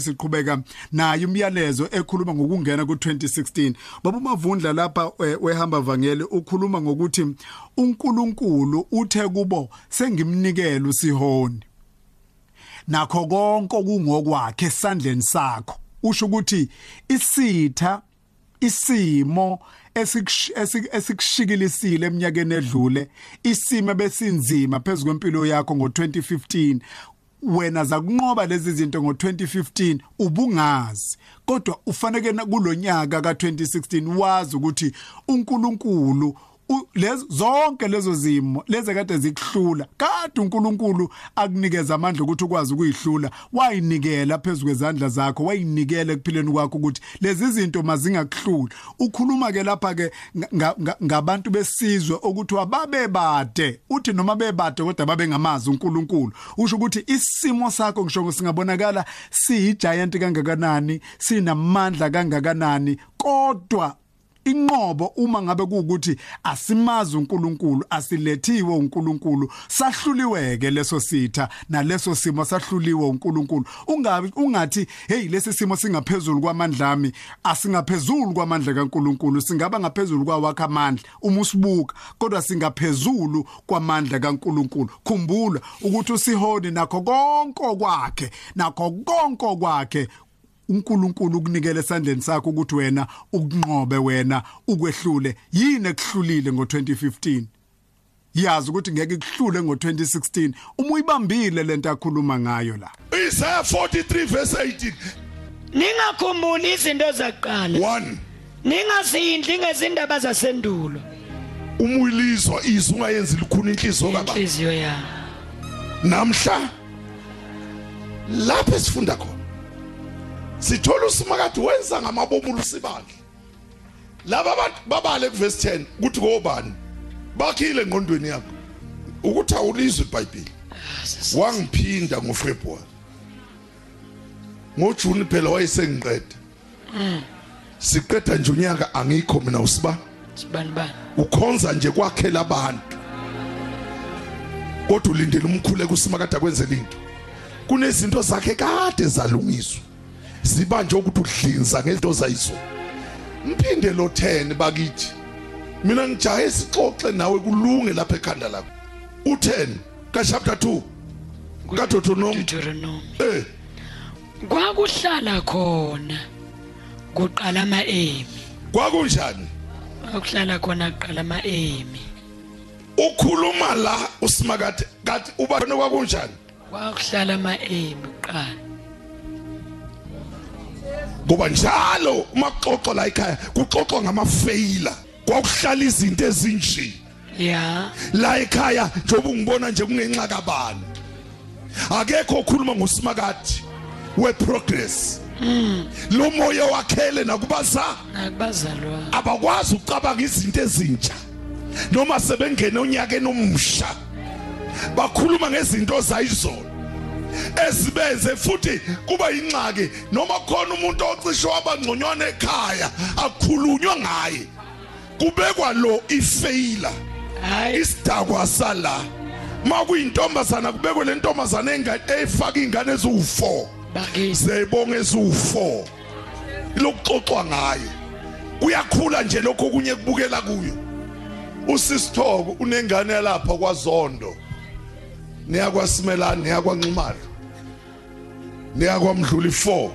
siqhubeka nayo imyalezo ekhuluma ngokungena ku2016 baba mavundla lapha eh, wehamba vangeli ukhuluma ngokuthi uNkulunkulu uthe kubo sengimnikela usihoni. Nakho konke okungokwakhe esandleni sakho. Usho ukuthi isitha isimo esikushikilisile eminyakeni edlule isimo besinzima phezulu kwempilo yakho ngo2015 wena zakunqoba lezi zinto ngo2015 ubungazi. Kodwa ufaneke kulonyaka ka2016 wazi ukuthi uNkulunkulu lezo zonke lezo zimo leze kade zikuhlula kade uNkulunkulu akunikeza amandla ukuthi ukwazi ukuyihlula wayinikela phezulu kwezandla zakho wayinikela ekuphileni kwakho ukuthi lezi zinto mazingakuhluli. Ukhuluma ke lapha ke ngabantu besizwe ukuthi wababe bade uthi noma bebade kodwa babe ngamazi uNkulunkulu. Usho ukuthi isimo sakho ngisho singabonakala siyigiant kangakanani sinamandla kangakanani kodwa inqobo uma ngabe kuukuthi asimazi uNkulunkulu asilethiwe uNkulunkulu sahluliweke leso sitha naleso simo sahluliwe uNkulunkulu. Ungabi ungathi hey lesi simo singaphezulu kwamandla ami asingaphezulu kwamandla kaNkulunkulu singaba ngaphezulu kwawakhe amandla uma usibuka kodwa singaphezulu kwamandla kaNkulunkulu. Khumbula ukuthi usihoni nakho konke kwakhe nakho konke kwakhe uNkulunkulu ukunikela esandleni sakho ukuthi wena ukunqobe wena ukwehlule. Yini ekuhlulile ngo2015 yazi ukuthi ngeke ikuhlule ngo2016 uma uyibambile lento akhuluma ngayo la. Isaiah 43 verse 18 Ningakhumbuli izinto zakuqala. 1 Ningasindli ngezindaba zasendulo. Uma uyilizwa izwi ungayenzi likhuna inhliziyo kaba Inhliziyo ya Namhla lapho esifunda khona. Sithola usimakade wenza ngamabomulo sibandla laba abantu babale kuverse 10 ukuthi kobani bakhile engqondweni yakho. Ukuthi awulizwe iBhayibheli. Wangiphinda ngoFebruary ngoJuni phela wayesengiqeda. Siqeda nje unyaka angikho mina usiba? Sibani bani? Ukhonza nje kwakhela abantu. Kodwa ulindele umkhule kusimakade akwenzele into. Kunezinto zakhe kade zalungiswa. Ziba nje ukuthi udlinza ngento zayizo. Mphinde lo 10 bakithi. Mina ngijahe isixoxe nawe kulunge lapha ekhanda lakho. U10 ka chapter 2 ka Deuteronomy. Deuteronomy. Eh. Kwakuhlala khona kuqala amaemi kwakunjani? Akuhlala khona kuqala amaemi ukhuluma la usimakade kathi uba kwakunjani? Kwakuhlala amaemi kuqala. Ngoba njalo uma kuxoxwa la ekhaya kuxoxwa ngama-failure kwakuhlala izinto ezinje. Ya. La ekhaya njengoba ungibona nje kungenxa kabani akekho okhuluma ngosimakade we-progress. Lo moya wakhele nakubaza nakubazalwa. abakwazi ukucabanga izinto ezintsha. Noma sebengene onyakeni omusha bakhuluma ngezinto zayizolo. Ezibenze futhi kuba inxaki noma khona umuntu ocishe wabangconywana ekhaya akukhulunywa ngaye kubekwa lo hayi. isidakwa sala. Makuyintombazana kubekwe le ntombazana engane efaka ingane eziwu4 bakithi. Zebonga eziwu4 lokuxoxwa ngaye. Kuyakhula nje lokho okunye kubukela kuyo. Usisithoko unengane yalapha kwaZondo. niyakwaSimelani niyakwanxumalo niyakwamdlula i4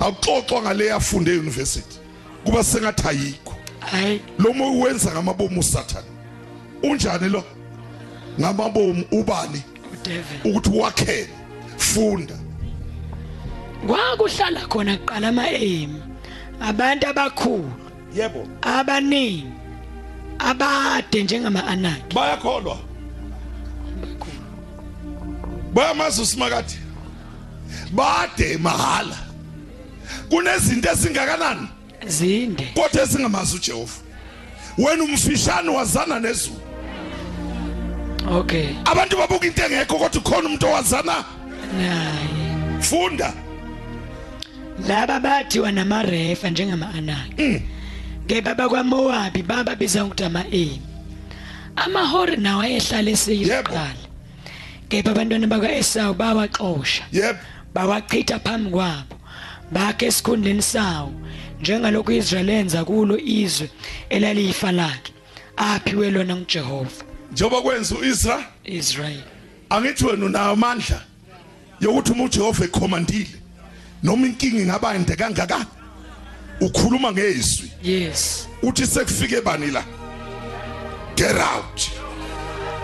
akuxoxwa ngale yafunde euniversity kuba sengathi ayikho. Hayi. Lo moya wenza ngamabomu usathana unjani lo? Ngamabomu ubani? uDavid. Ukuthi wakhele funda. Kwakuhlala khona kuqala amaemi abantu abakhulu yebo. abaningi abade njengama-anaki bayakholwa. Bayamazi usimakade bade mahala. Kunezinto ezingakanani? Zinde. Kodwa ezingamazi uJehova. Wena umfishane wazana nezulu okay. Abantu babuka into engekho kodwa khona umuntu owazana? Naye. Funda. Laba bathiwa namarefa njengama-anaki. Kepha bakwamowabi bababiza ngokuthi ama-emi amahori nawo ayehlala kuqala kepha abantwana bakwa-esawu bawaxosha. Yebo bawachitha phambi kwabo bakhe esikhundleni sawo. Njengalokhu iIsrael enza kulo izwe elaliyifa lakhe aphiwe lona nguJehova. Njengoba kwenza uIsrael Israel angithi wena unayo amandla yokuthi uma uJehova ekhomandile noma inkingi ingaba inde kangaka? Ukhuluma ngezwi. Yes. Uthi sekufike bani la? Get out.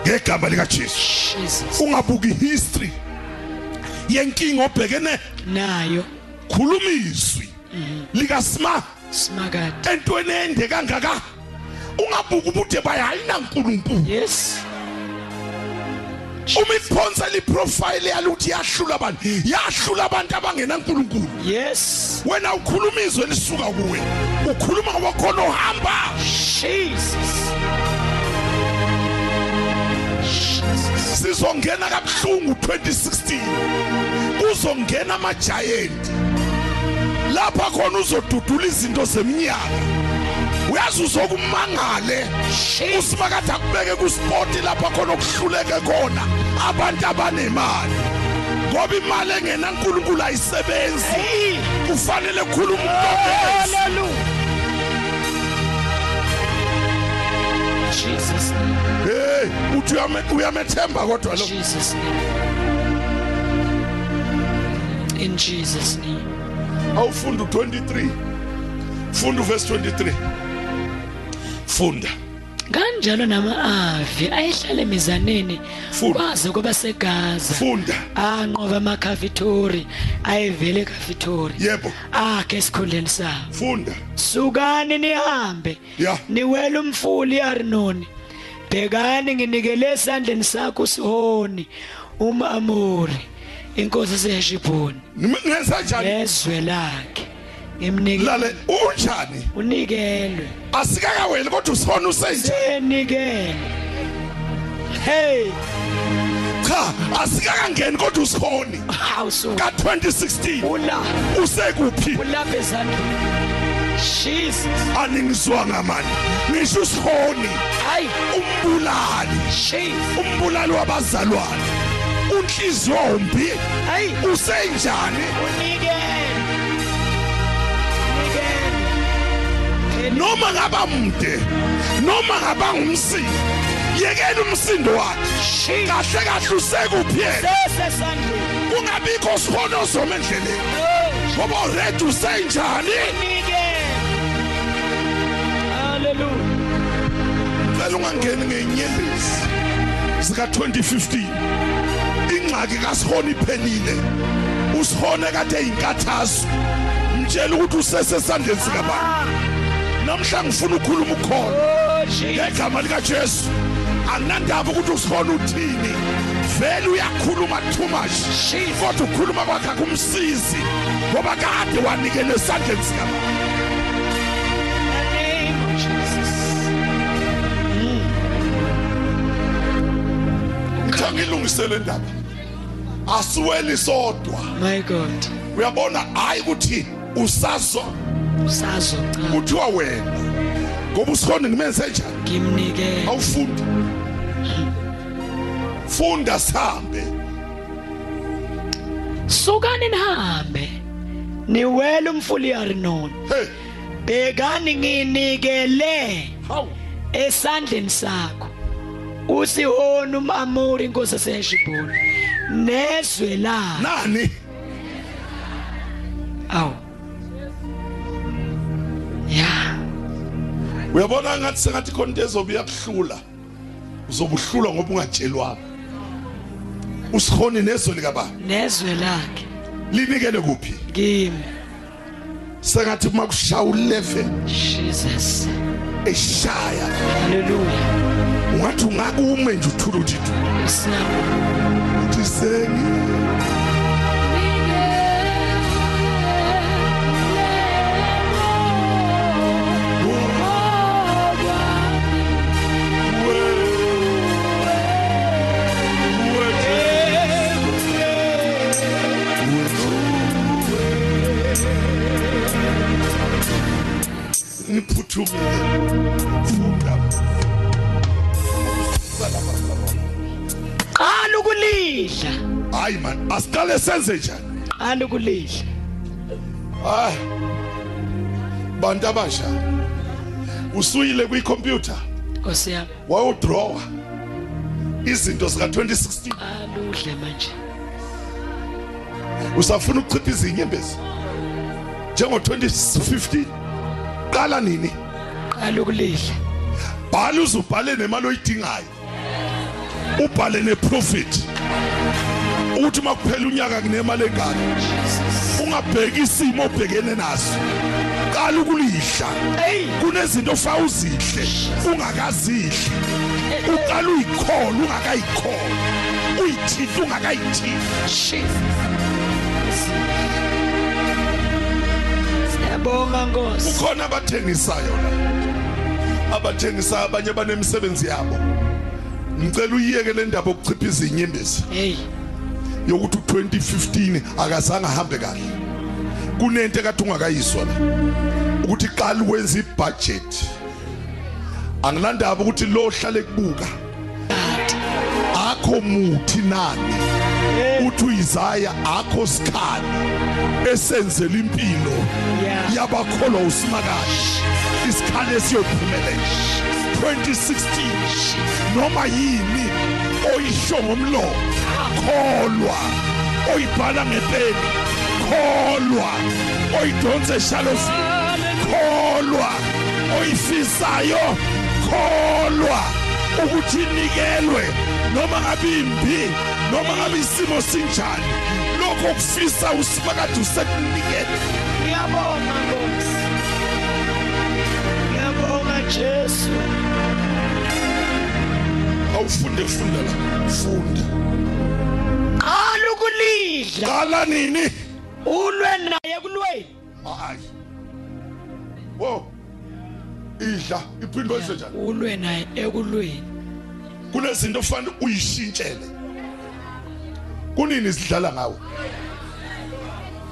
Ngegama lika Jesu Jesus. Ungabuki history yenkingi obhekene nayo. khuluma izwi lika Smart smakade. entweni ende kangaka. Ungabuki ubude bayayina uNkulunkulu yes. Uma iphonsa liprofile yaluthi yahlula abantu. Yahlula abantu abangena uNkulunkulu yes. Wena ukhuluma izwe lisuka kuwe. Ukhuluma ngokhona ohamba Jesus. Sizongena kabuhlungu 2016 kuzongena ama giant lapha khona uzodudula izinto zeminyaka uyazi uzokumangale. Usimakade akubeke kusport lapha khona okuhluleke khona. Abantu abanemali. Ngoba imali engena uNkulunkulu ayisebenzi. Hey! Kufanele khuluma umuntu Jesus name. Hey uthi uyame uyamethemba kodwa lo Jesus name. In Jesus name. Awufunda u23 funda uverse 23 funda. Kanjalo nama-avi ayehlala emizaneni Funda. kwaze kwaba segaza. Funda. Anqoba amakhafitori ayevele ekhafitori yebo. Akhe esikhundleni sawo funda. Sukani nihambe. Ya. niwela umfuli iArnoni bhekani nginikele esandleni sakho Sihoni umAmori inkosi yaseHeshibhoni. Ngenza njani? Nezwe lakhe. Ngimnikele lale unjani? Unikelwe. Asikakaweli kodwa usona usenje senikele hey! Cha asikakangeni kodwa usihoni hawusu ka2016 ula. Usekuphi? Ulapha ezandleni Jesus. Aningizwanga mani. Ngisho usihoni hayi. Umbulali. Jesus. Umbulali wabazalwane. Unhliziyo ombi hayi. Usenjani unikele noma ngaba mude noma ngaba ngumsindi yekela umsindo wakhe. Kahle kahle usekuphi yena kungabikho sihono zoma endleleni. Ngoba already usenjani? Haleluya cela ungangeni ngenyembezi zika 2015 ingxaki kasihona iphelile. Usihone kade inkathazo. Mtshela ukuthi usesesandleni sikabani namhla ngifuna ukukhuluma ukukhona oh ngegama lika Jesu anginandaba ukuthi usihona uthini. Vele uyakhuluma too much. Kodwa ukukhuluma kwakhe kumsizi ngoba kade wanikele esandleni sikabani in the name of Jesus ngithangilungisele ndaba asiweli sodwa. My God. Uyabona hayi ukuthi usazo sazo cha kuthiwa wena. Ngoba usikhona ngimenze njani? ngimnikele awufundi funda sihambe. Sukani nihambe. Niwela umfuli iArnoni hey bhekani nginikele hawu. esandleni sakho. Usihoni umamori inkosi yaseHeshibhoni nezwe la. Nani? Uyabona ngathi sengathi khona into ezobuya kuhlula uzobuhlula ngoba ungatshelwanga. Usikhoni nezo likaba nezwe lakhe. Linikele kuphi? Kimi. Sengathi uma kushaya u11 Jesus. eshaya. Haleluya ungathi ungakume nje uthula uthi uthi sengi qala ukulidla hayi man asiqale senze njani? Qala ukulidla hayi. Bantu abasha usuyile kwicomputer nkosi yami. Wawudrawer. Izinto zika 2016 qala udle manje. Usafuna ukuchipha izinyembezi njengo 2015 qala nini? Qala ukulidla bhala uzubhale nemali oyidingayo. Ubhale neprofit. Ukuthi makuphela unyaka kunemali engaka ungabheki isimo obhekene naso. Qala ukulihla. Kunezinto ofa uzihle ungakazidli. Uqala uyikhola ungakayikholi uyithinta ungakayithinti shit siyabonga nkosi. Khona abathengisayo la abathengisa abanye banemisebenzi yabo. Ngicela uyiyeke le ndaba okuchipha izinyembezi hey. Yokuthi u2015 akazange ahambe kahle. Kunento ekade ungakayiswa la. Ukuthi qala wenza ibudget. Angilandaba ukuthi lo hlale kubuka. Akho muthi nani? Uthi uyizaya akho sikhali esenzela impilo yabakholwa usimakade isikhali esiyophumelela 2016 noma yini oyisho ngomlomo? Kholwa. Oyibhala ngepeni. Kholwa. Oyidonse eshalofi kholwa. Oyifisayo. Kholwa. Ukuthi inikelwe noma ngabe imbi noma ngabe isimo sinjani. Lokho kufisa usimakade usekunikele. Ngiyabonga nkosi. Jesu. Awufunde funda la. Funda qala ukulidla qala nini? Ulwe naye kulweni hayi. Wo idla iphindwe senjani ulwe naye ekulweni. Kunezinto ofanele uyishintshele. Kunini sidlala ngawe?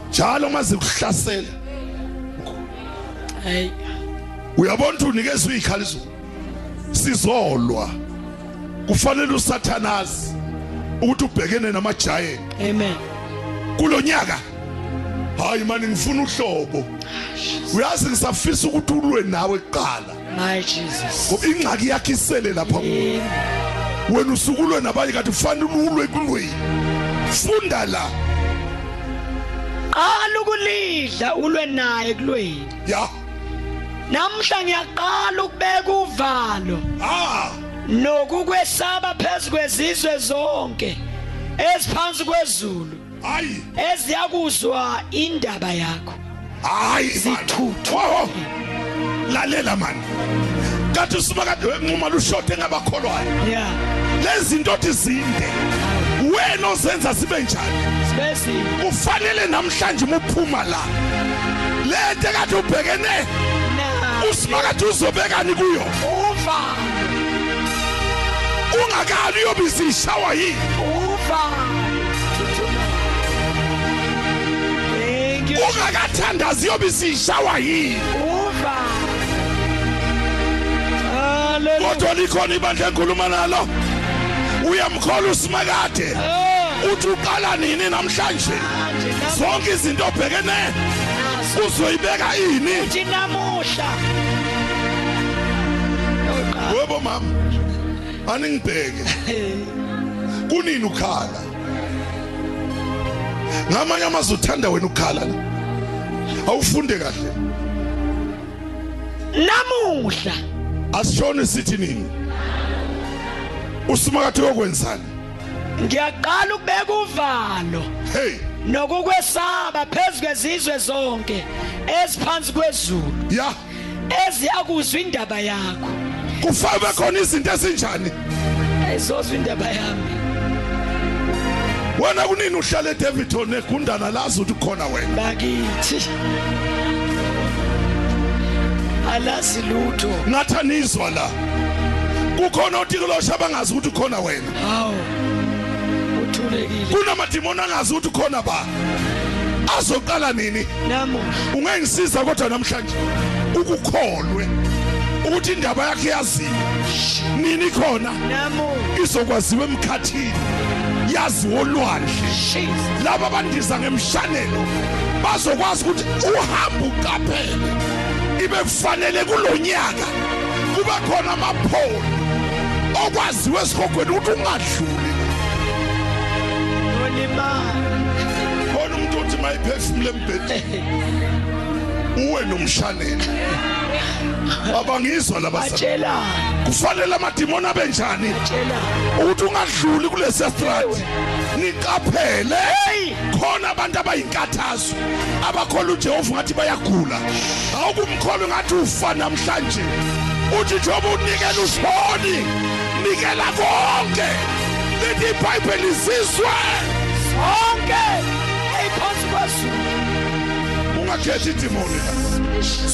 Njalo maze kuhlasela hey uyabona ukuthi unikezwe izikhaliso sizolwa. Kufanele usathanazi ukuthi ubhekene namagiant amen. Kulonyaka hayi mani ngifuna uhlobo. Uyazi ngisafisa ukuthi ulwe nawe kuqala. My Jesus. Ngoba ingxaki yakhe isele lapha kuwe. wena usukulwe nabanye kanti kufanele ulwe kulweni funda la. Qala ukulidla ulwe naye kulweni ya. Namhla ngiyaqala ukubeka uvalo ah! Nokukwesaba phezulu kwezizwe zonke eziphansi kwezulu hayi! eziyakuzwa indaba yakho. Hayi Zithuthu. Wo, lalela mani. Kathi usimakade wenquma lushote ngabakholwayo. Yeah lezi zinto othi zinde wena ozenza sibe njani? Sibesi kufanele namhlanje umuphuma la. Lento ekade ubhekene usimakade uzobekani kuyo. Uva. Ungakali uyobisa ishawa yini? Uva. Thank you. Ungakathandazi uyobisa ishawa yini? Uva. Haleluya kodwa likhona ibandla enkhuluma nalo. Uyamkhola usimakade. Uthi uqala nini namhlanje. Zonke izinto obhekene. Uzoyibeka ini? Uthi namuhla webo mama. Aningibheke. Kunini ukhala? Ngamanye amazwi uthanda wena ukhala la awufunde kahle. Namuhla. Asishone sithi nini? Usimakade yokwenzani ngiyaqala ukubeka uvalo. Hey! Nokukwesaba phezulu kwezizwe zonke eziphansi kwezulu. Ya. Eziyakuzwa indaba yakho. Kufabe khona izinto ezinjani? Ayizozwa indaba yami. Wena kunini uhlala eDavidton egundana lazi ukuthi khona wena? Bakithi. Alazi lutho. Ngathi anizwa la. Kukhona otikolosha abangazi ukuthi khona wena? Uthulekile kunamadimoni angazi ukuthi khona ba? Azoqala nini? Namuhla. Ungengisiza kodwa namhlanje. Ukukholwe. Ukuthi indaba yakhe yaziwa. Nini khona? Namuhla. Izokwaziwa emkhathini. Yaziwo olwandle. Jesus. Laba abandiza ngemshanelo bazokwazi ukuthi uhamba uqaphele. Ibe kufanele kulonyaka kube khona amapholo okwaziwe esihogweni ukuthi ungadluli. Nolimala khona umuntu uthi mayiphefumule embhedeni. Uwe nomshanelo abangizwa labasebenzi batshelana kufanele amadimoni abe njani? Batshelana ukuthi ungadluli kulesi strati niqaphele khona abantu abayinkathazo abakhola uJehova ngathi bayagula. Awukumkhola ngathi ufa namhlanje. Uthi njengoba unikela usiboni nikela konke. Lithi iBhayibheli izizwe sonke eyiphansi kwazulu ungakhethi idimoni.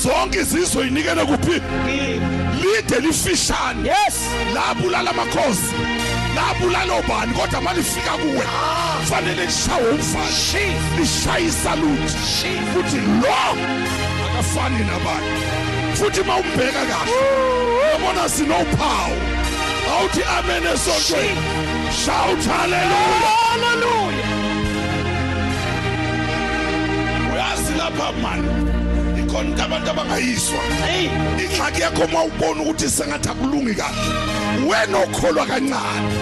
Zonke izizwe inikele kuphi? Lide lifishane. Yes. Labulala amakhosi labulala obani kodwa malifika kuwe fanele lishawe umfana. Jesus lishaye isaluti. Futhi lo akafani nabanye. Futhi mawumbheka kahle uyabona sinophawu. Awuthi amen esontweni shout hallelujah. Haleluya uyazi lapha mani ikhona into abantu abangayiswa. Hey! Ingxaki yakho uma ubona ukuthi sengathi akulungi kahle wena okholwa kancane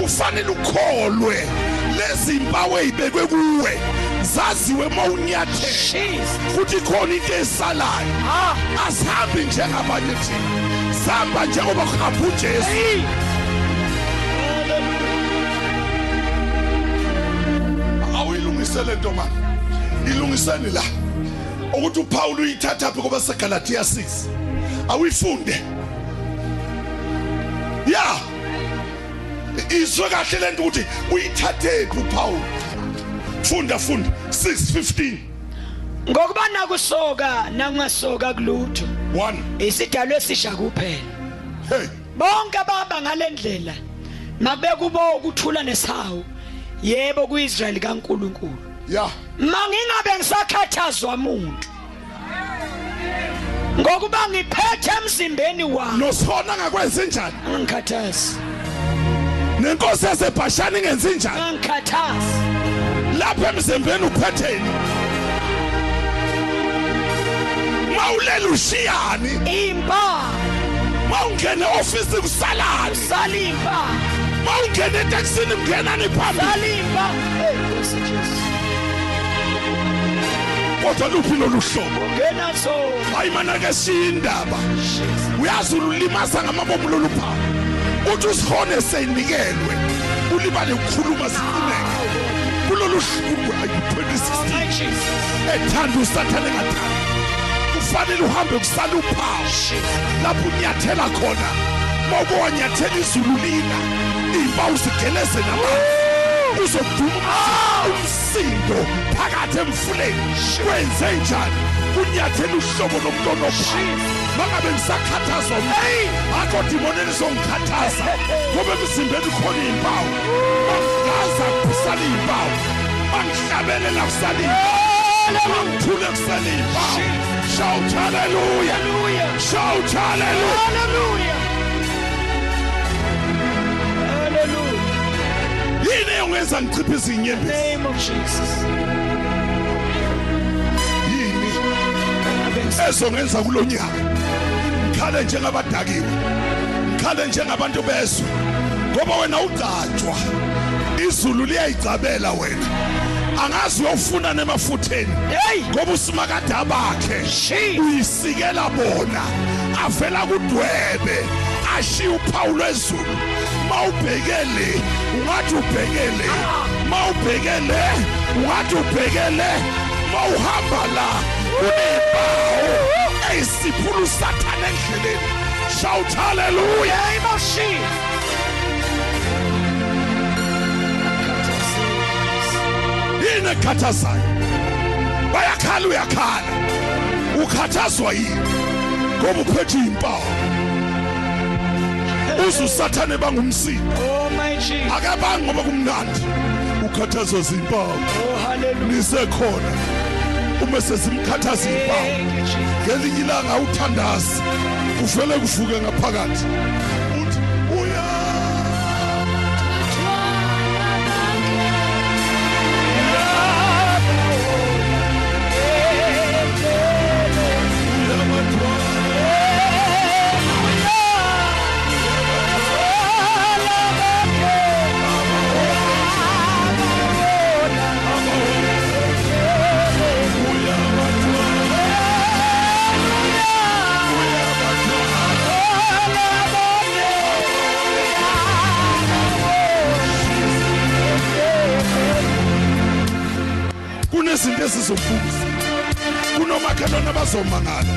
kufanele ukholwe. Lezi mpawu ey'bekwe kuwe zaziwe jesus! Futhi khona into esalayo asihambi njengabanye thina sihamba njengoba kuhamba ujesu. Awuyilungisele nto mani ilungiseni la? Ukuthi uPaul uyithatha phi ngoba seGalatia 6 awifunde. Ya! Izwe kahle lento ukuthi uyithathe phi uPaul funda funda. 6:15 ngokuba nakusoka nangasoka kulutho. 1 isidalwe esisha kuphela. Hey. Bonke abahamba ngalendlela mabe kubo ukuthula nesawu. Yebo kuIsrael kaNkuluNkulu. Ya. Mangingabe ngisakhathazwa umuntu ngokuba ngiphethe emzimbeni wami. Nosona ngakwenza njani? Angikhathazi nenkosi yasebhashani ingenzi njani? Angikhathazi lapha emzimbeni uphetheni. Mawulela ushiyani. Impa. Mawungena office kusalani. Salimpa mawungena etakisini kungenani phambili. Salimpa hey Nkosi Jesu. Kodwa luphi lolu hlobo? Ngena so. Hayi mana ke siyindaba uyazi ulimaza ngamabomu lolu phawu. Uthi usihone seyinikelwe. Ulibale ukukhuluma siqhubeke kulolu hlubu ayi 2016 my Jesus. Ethanda usathane ngathanda kufanele uhambe kusala uphawu. Lapho unyathela khona. Mawuke wanyathela izulu lina iy'mpawu zigeleze namanzi uzoduma umsindo phakathi emfuleni kwenze njani? Kunyathela uhlobo ophawu mangabe ngisakhathazwa akho dimoneni lizongikhathaza ngoba emzimbeni khona iy'mpawu. Mangaza kusala iy'mpawu. Mangihlabelela kusala iy'mpawu. Mangithule kusala iy'mpawu. Shout hallelujah. Shout hallelujah. Yini eyongenza ngichiphize inyembezi name of Jesus. Yini? Ezongenza kulonyaka ngikhale njengabadakiwe. Ngikhale njengabantu bezwe ngoba wena ugcatshwa izulu liyayigcabela wena. Angazi uyofuna nemafutheni. Hey! Ngoba usimakade bakhe Shi. uyisikela bona. Avela kudwebe. Ashiya uphawu lwezulu. Mawubhekele ungathi ubhekele. Mawubhekele ungathi ubhekele. Mawuhamba la kunempawu eyisiphulu sathane endleleni. Shout hallelujah! Name of Jesus yini ekhathazayo? Bayakhala uyakhala. Ukhathazwa yini? Ngoba uphethe impawu uzusathane bangumsindo oh my Jesus. Ake bangi ngoba kumnandi. Ukhathazwa zimpawu oh hallelujah. Nisekhona uma sesimkhathaza impawu thank you Jesus. Ngelinye ilanga uthandazi kuvele kuvuke ngaphakathi. Sizobuza kunomakhelwane abazomangala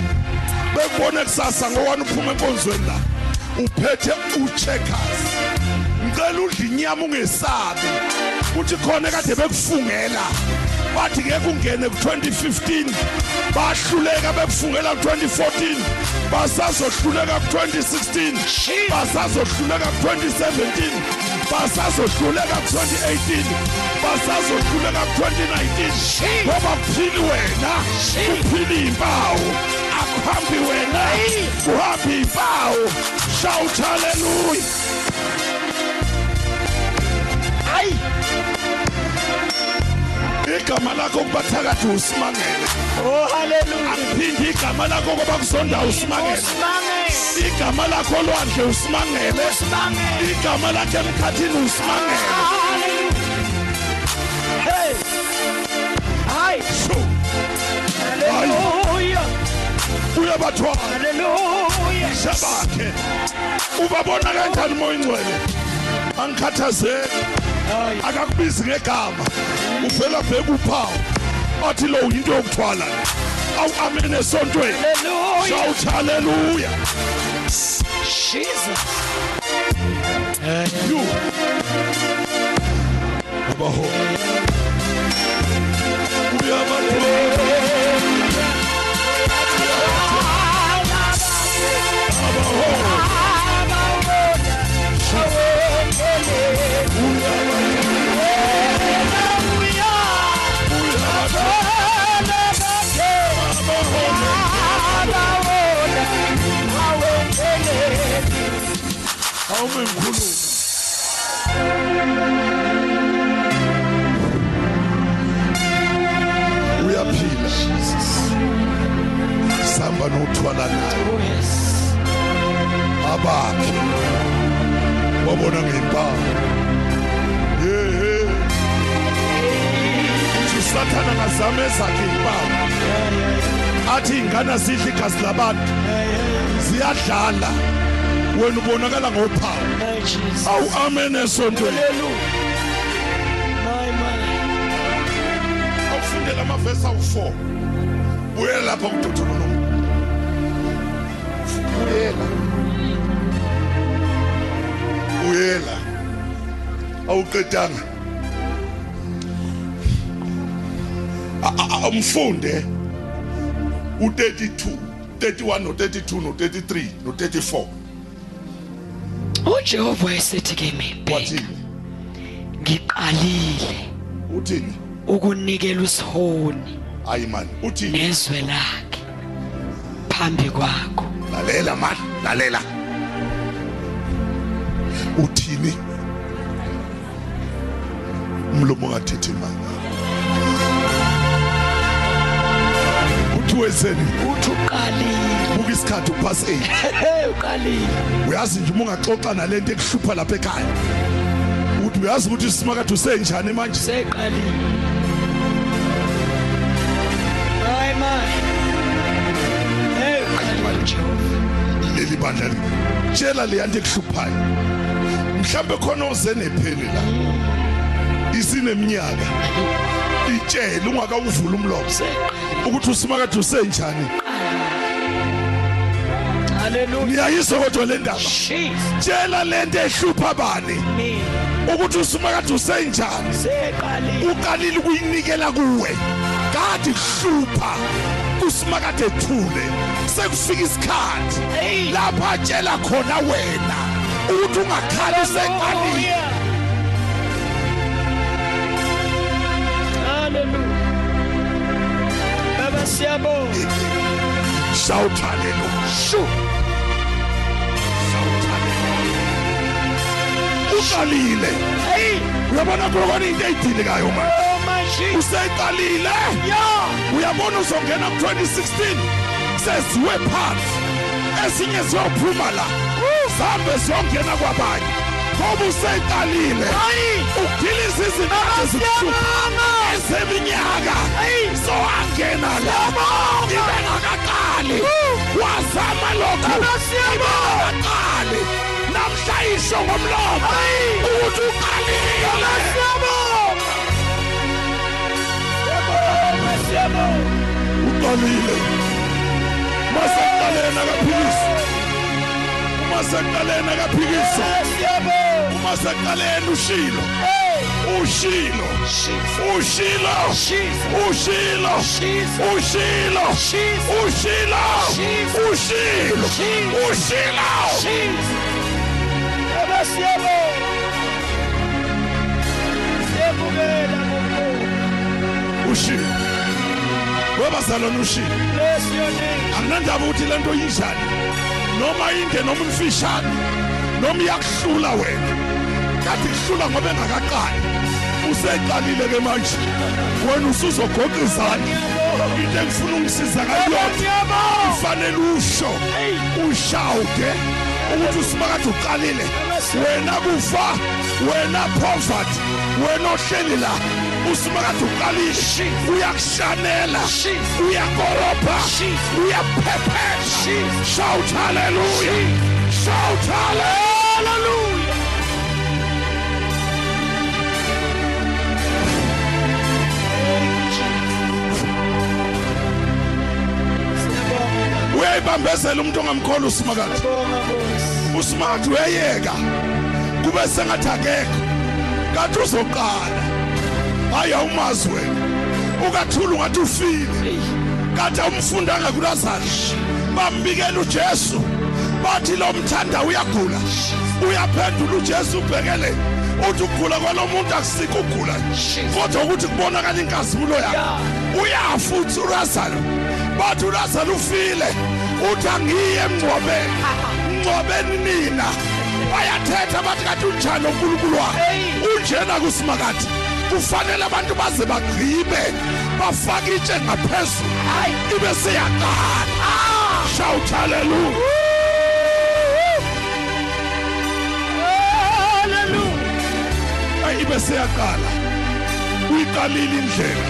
bekubone kusasa ngowani uphuma enkonzweni la. Uphethe ucheckers. Ngicela udla inyama ungesabi. Kuthi khona kade bekufungela. Bathi ngeke ungene ku-2015 bahluleka bekufungela ku-2014 basazohluleka ku-2016 basazohluleka ku-2017 basazohluleka ku-2018 basazohluleka ku-2019 ngoba kuphili wena kuphili impawu. Akuhambi wena kuhambi impawu. Shout haleluya hayi igama lakho kubathakathi usimangele. Oh haleluya akuphindi igama lakho kuba kuzonda usimangele. Usimangele. Igama lakho olwandle usimangele. Usimangele. Igama lakho emkhathini usimangele. Hey. Hayi Sho, haleluya uyabathwala. Haleluya bakhe ubabona kanjani moya ingcwele angikhathazeki. Hayi akakubizi ngegama. Uvela bheka uphawu. Athi lo yinto yokuthwala. Awu amen esontweni. Shout haleluya jesus. You. Abaho uyabathwala awume ngikhuluma uyaphila. Sihamba nothwala naye. Abakhe. Wabona ngempawu yehe. Uthi usathana ngazama ezakhe impawu athi ingane zidla igazi labantu. Ziyadlala. Wena ubonakala ngophawu. Awu amen esontweni. Awufundela amavesi awu-4 buyela lapha kudotholonomo buyela. Buyela. Awuqedanga. Umfunde. U-32 31 no-32 no-33 no-34 uJehova wayesethi kimi bheka ngiqalile uthini? ukunikela usihoni hayi mani uthini? nezwe lakhe phambi kwakho. Lalela mani lalela. Uthini? Umlomo ungathethi mani. Uthi wenzeni uthi uqalile. Buka isikhathi upass 8 hey uqalile. Uyazi nje uma ungaxoxa nalento ekuhlupha lapha ekhaya. Uthi uyazi ukuthi isimakade usenjani manje? Seqalile hayi my hey uqalile. uJehova leli bandla tshela le yanto ekuhluphayo. Mhlambe khona oze nepheli la. Isineminyaka itshele ungakawuvula umlomo. Seqalile ukuthi usimakade usenjani? Haleluya ngiyayizwa kodwa le ndaba. Tshela lento ehlupha bani? Ukuthi usimakade usenjani? Seqalile. Uqalile ukuyinikela kuwe. Kade kuhlupha usimakade ethule. Sekufika isikhathi lapha atshela khona wena ukuthi ungakhali useqalile siyabonga. Shout hallelujah shu. Shout hallelujah uqalile. Hey! Uyabona kulokona into eyidilikayo manje? Oh my Jesus useqalile. Yeah uyabona uzongena ku-2016 seziwe phansi. Ezinye ziyophuma la. Zihambe ziyongena kwabanye. Ngoba useqalile ukudiliza izinto ezeminyaka. Sowangena la. Ibengakaqali wazama lokhu. Ibengakaqali namhla isho ngomlomo. Ukuthi uqalile. Uqalile. Maseqaleni akaphikisa maseqaleni akaphikisa maseqaleni ushilo. Ushilo. Ushilo. Ushilo. Ushilo. Ushilo. Ushilo. Ushilo. Ushilo. Webazalwane ushilo akunandaba ukuthi lento yinjani? Noma inde noma umfishane noma iyakuhlula wena. Kathi kuhlula ngoba engakaqali. Useqalile ke manje. Wena usuzogoqa izandla into engifuna ungisiza ngayona kufanele usho ushawude ukuthi usimakade uqalile. Wena kufa wena poverty wena ohleli la. Usimakade uqalile uyakushanela uyakorobha uyaphephetha shout hallelujah. Shout hallelujah. Uyayibambezela umuntu ongamkhola usimakade. Usimakade uyayeka kube sengathi akekho. Kanti uzoqala. Hayi awumazi wena ukathula ungathi ufile. Kanti awumfundanga kulazari bambikela ujesu. Bathi lo mthanda uyagula. Uyaphendula ujesu ubhekele. Uthi ukugula kwalo muntu akusikho ukugula. Kodwa ukuthi kubonakala inkazimulo yakhe. Uyafa uthi urazaro bathi urazaro ufile. Uthi angiye emngcwabeni. Mngcwabeni nina. Bayathetha bathi kathi unjani unkulunkulu wakhe? Unjena kusimakade. Kufanele abantu baze bagqibe bafake itshe ngaphezulu. Ibe seyaqala shout hallelujah. Ay, ibe seyaqala uyiqalile indlela.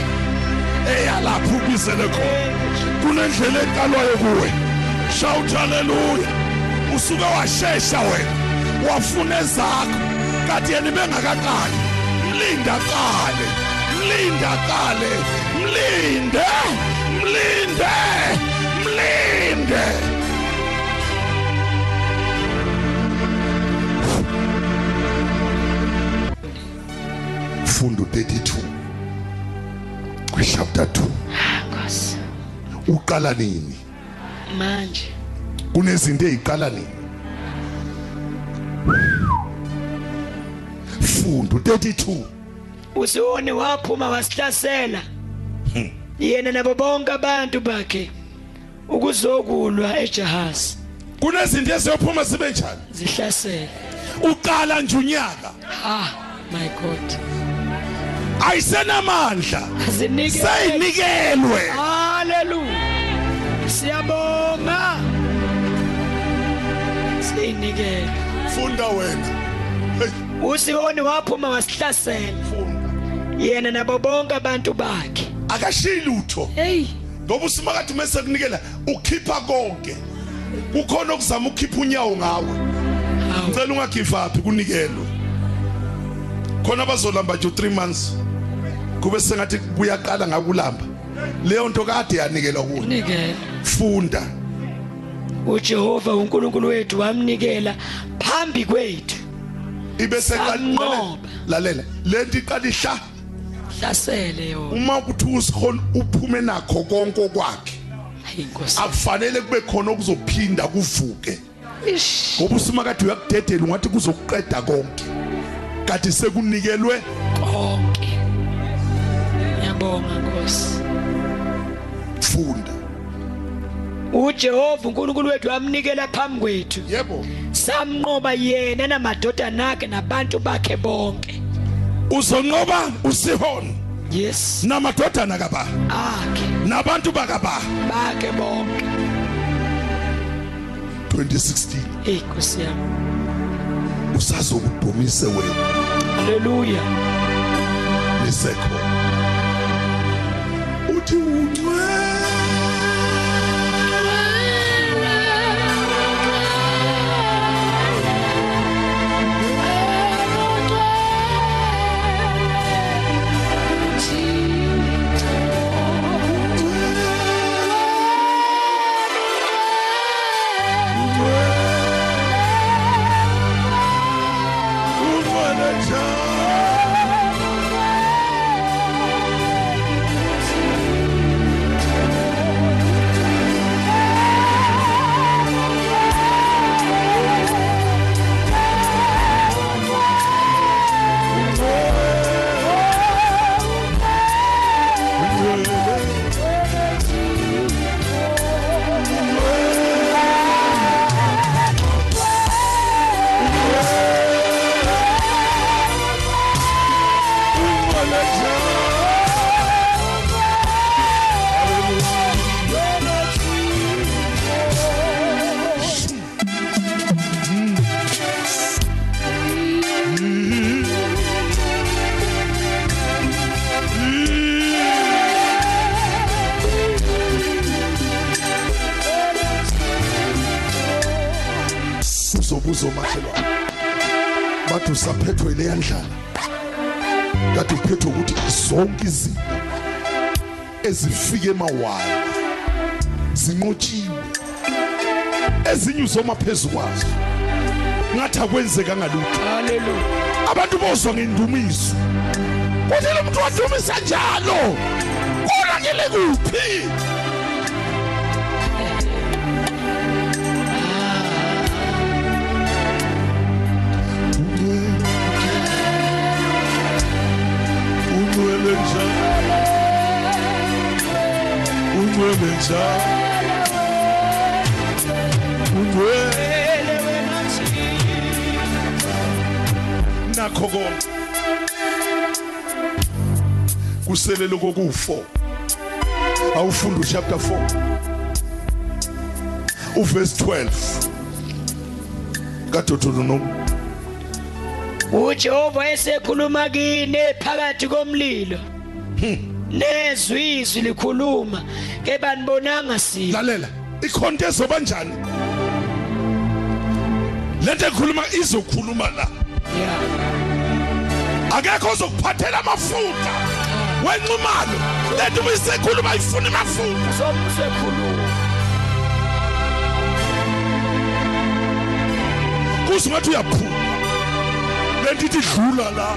Eyalapho ubizele khona. Kunendlela eqalwayo kuwe. Shout hallelujah. Usuke washesha wena. Wafuna ezakho. Kanti yena bengakaqali mlinda qale mlinda qale mlinde mlinde mlinde. Fundo 32 kwichapter 2 Nkosi. Uqala nini? Manje. Kunezinto eziqala nini? Fundo 32 usiwone waphuma wasihlasela. Yena nabo bonke abantu bakhe ukuzokulwa eJahazi kunezinto eziyophuma sibe njani? Zihlasele. Uqala nje unyaka. Ah my god. Ayisenamandla. Zinike seyinikelwe. Haleluya siyabonga. Sinikele funda wena. Hey usiwone waphuma wasihlasela. Yena nabo bonke abantu bakhe. Akashiyi lutho. Hey. Ngoba usimakathi mase kunikela ukhipha konke. Kukhona okuzama ukukhipha unyawo ngawe ngicela ungagive up kunikelwe? Khona abazolamba nje 3 months. Kube sengathi kuyaqala ngakulamba. Leyo nto kade yanikelwa kuwe. Nikele. Funda. uJehova uNkulunkulu wethu wamnikela phambi kwethu. Ibe seqala Samnqoba. lalela lento iqala ihla hlasele yona. Uma kuthi usikhona uphume nakho konke okwakhe inkosi akufanele kube khona okuzophinda kuvuke. Ish. Ngoba usimakade uyakudedela ungathi kuzokuqeda konke. Kanti sekunikelwe konke. Ngiyabonga nkosi. funda uJehova uNkulunkulu wethu wamnikela phambi kwethu. Yebo. Samnqoba yena namadodana akhe nabantu bakhe bonke. Uzonqoba usihoni. Yes. Namadodana kaba. Akhe. Nabantu bakaba bakhe bonke. 2016 inkosi yami. Usazokudumise wena. Haleluya nisekho. Kuzo makhelwane bathi usaphethwe leya ndlala kade uphethwe ukuthi zonke izinto ezifike emawala zinqotshiwe. Ezinye uzoma phezu kwazo. Ngathi akwenzeka ngalutho. Haleluya abantu bozwa ngendumiso. Kuthi lo muntu wadumisa njalo. Konakele kuphi unwele njalo unwele ele wena nakho konke kuselele koku4 awufunda uchapter 4 uverse 12 kaDuteronomy uJehova esekhuluma kini phakathi komlilo. Nezwi izwi likhuluma ke banibonanga sipho lalela ikhonto ezoba njani lento ekhuluma izokhuluma la. Yeah akekho ozokuphathela amafutha. Wenxumalo lento uyisekhuluma ifuna amafutha. Somusekhuluma kuze ngathi uyaphuma. Lento ithi dlula la.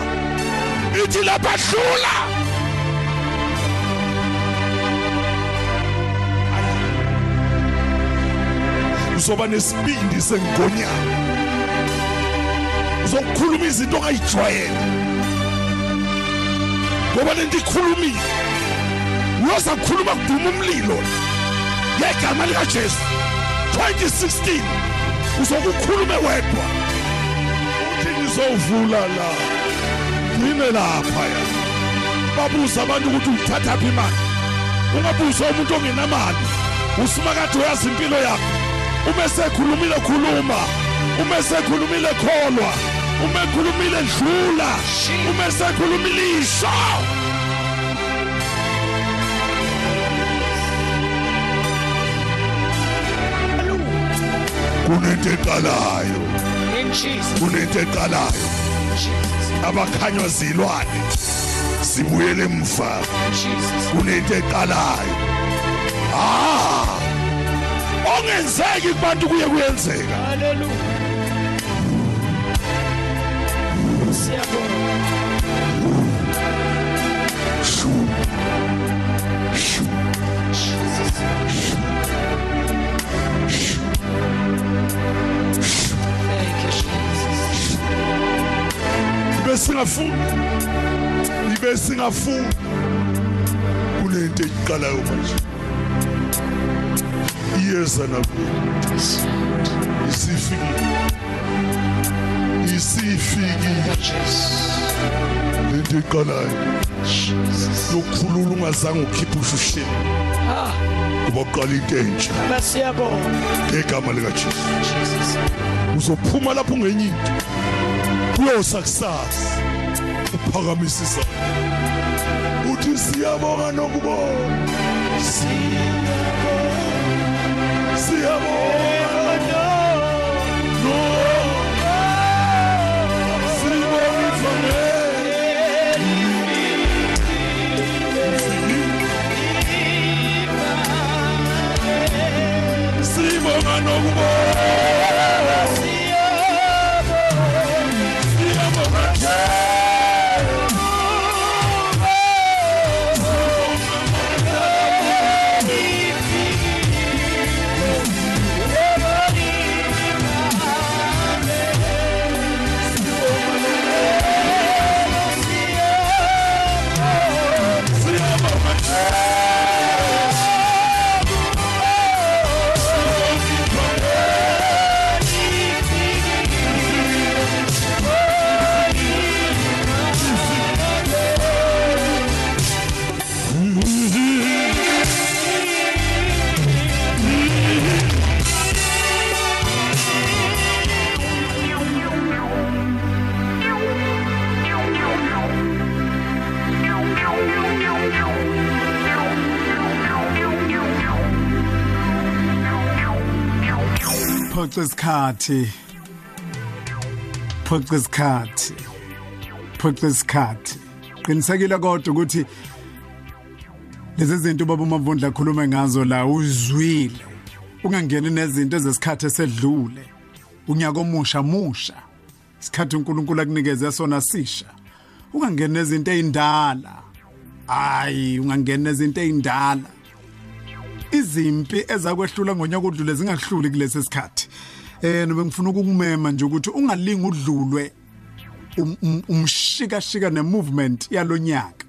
Ithi lapha dlula. Uzoba nesibindi sengonyama uzokukhuluma izinto ongayijwayele. Ngoba lento ikhulumile uyoza kukhuluma kuduma umlilo. Ngegama likajesu 2016 uzokukhulume wedwa. Uthi ngizovula la ngine lapha ya. Babuza abantu ukuthi uyithathaphi imali? Ungabuza umuntu ongenamali usuma kade uyazi impilo yakho uma esekhulumile khuluma. Uma esekhulumile kholwa. Uma ekhulumile dlula. Uma esekhulumile isho kunento eqalayo. In Jesus. Kunento eqalayo. Jesus. Abakhanywa zilwane sibuyele emva Jesus. Kunento eqalayo. Ah! Ongenzeki kubantu kuye kuyenzeka. Haleluya siyabonga besingafuni ibe singafuni. Kunento eqalayo manje. Iyeza nakuwe isifikile isifikile lento eqalayo yokukhulula ungazange ukhiphe ushusheni ah kuba kuqala into entsha basiyabonga ngegama likajesu. Jesus uzophuma lapho ungenye into. Kuyosa kusasa uphakamisa isandla uthi siyabonga nokubonga siyabonga siyabonga no siyabonga ivangeli siyabonga phoxa isikhathi. Phoqa isikhathi. Phoqa isikhathi. Qinisekile kodwa ukuthi lezi zinto baba umavundla akhuluma ngazo la uzwile. Ungangeni nezinto ezesikhathi esedlule. Unyaka omusha musha. Isikhathi uNkulunkulu akunikeze sona sisha. Ungangeni nezinto ezindala hayi ungangeni nezinto ezindala izimpi ezakwehlula ngonyaka odlule zingahluli kulesi sikhathi. Eh nobe ngifuna ukukumema nje ukuthi ungalingi udlulwe um- um- umshikashika nemovement yalonyaka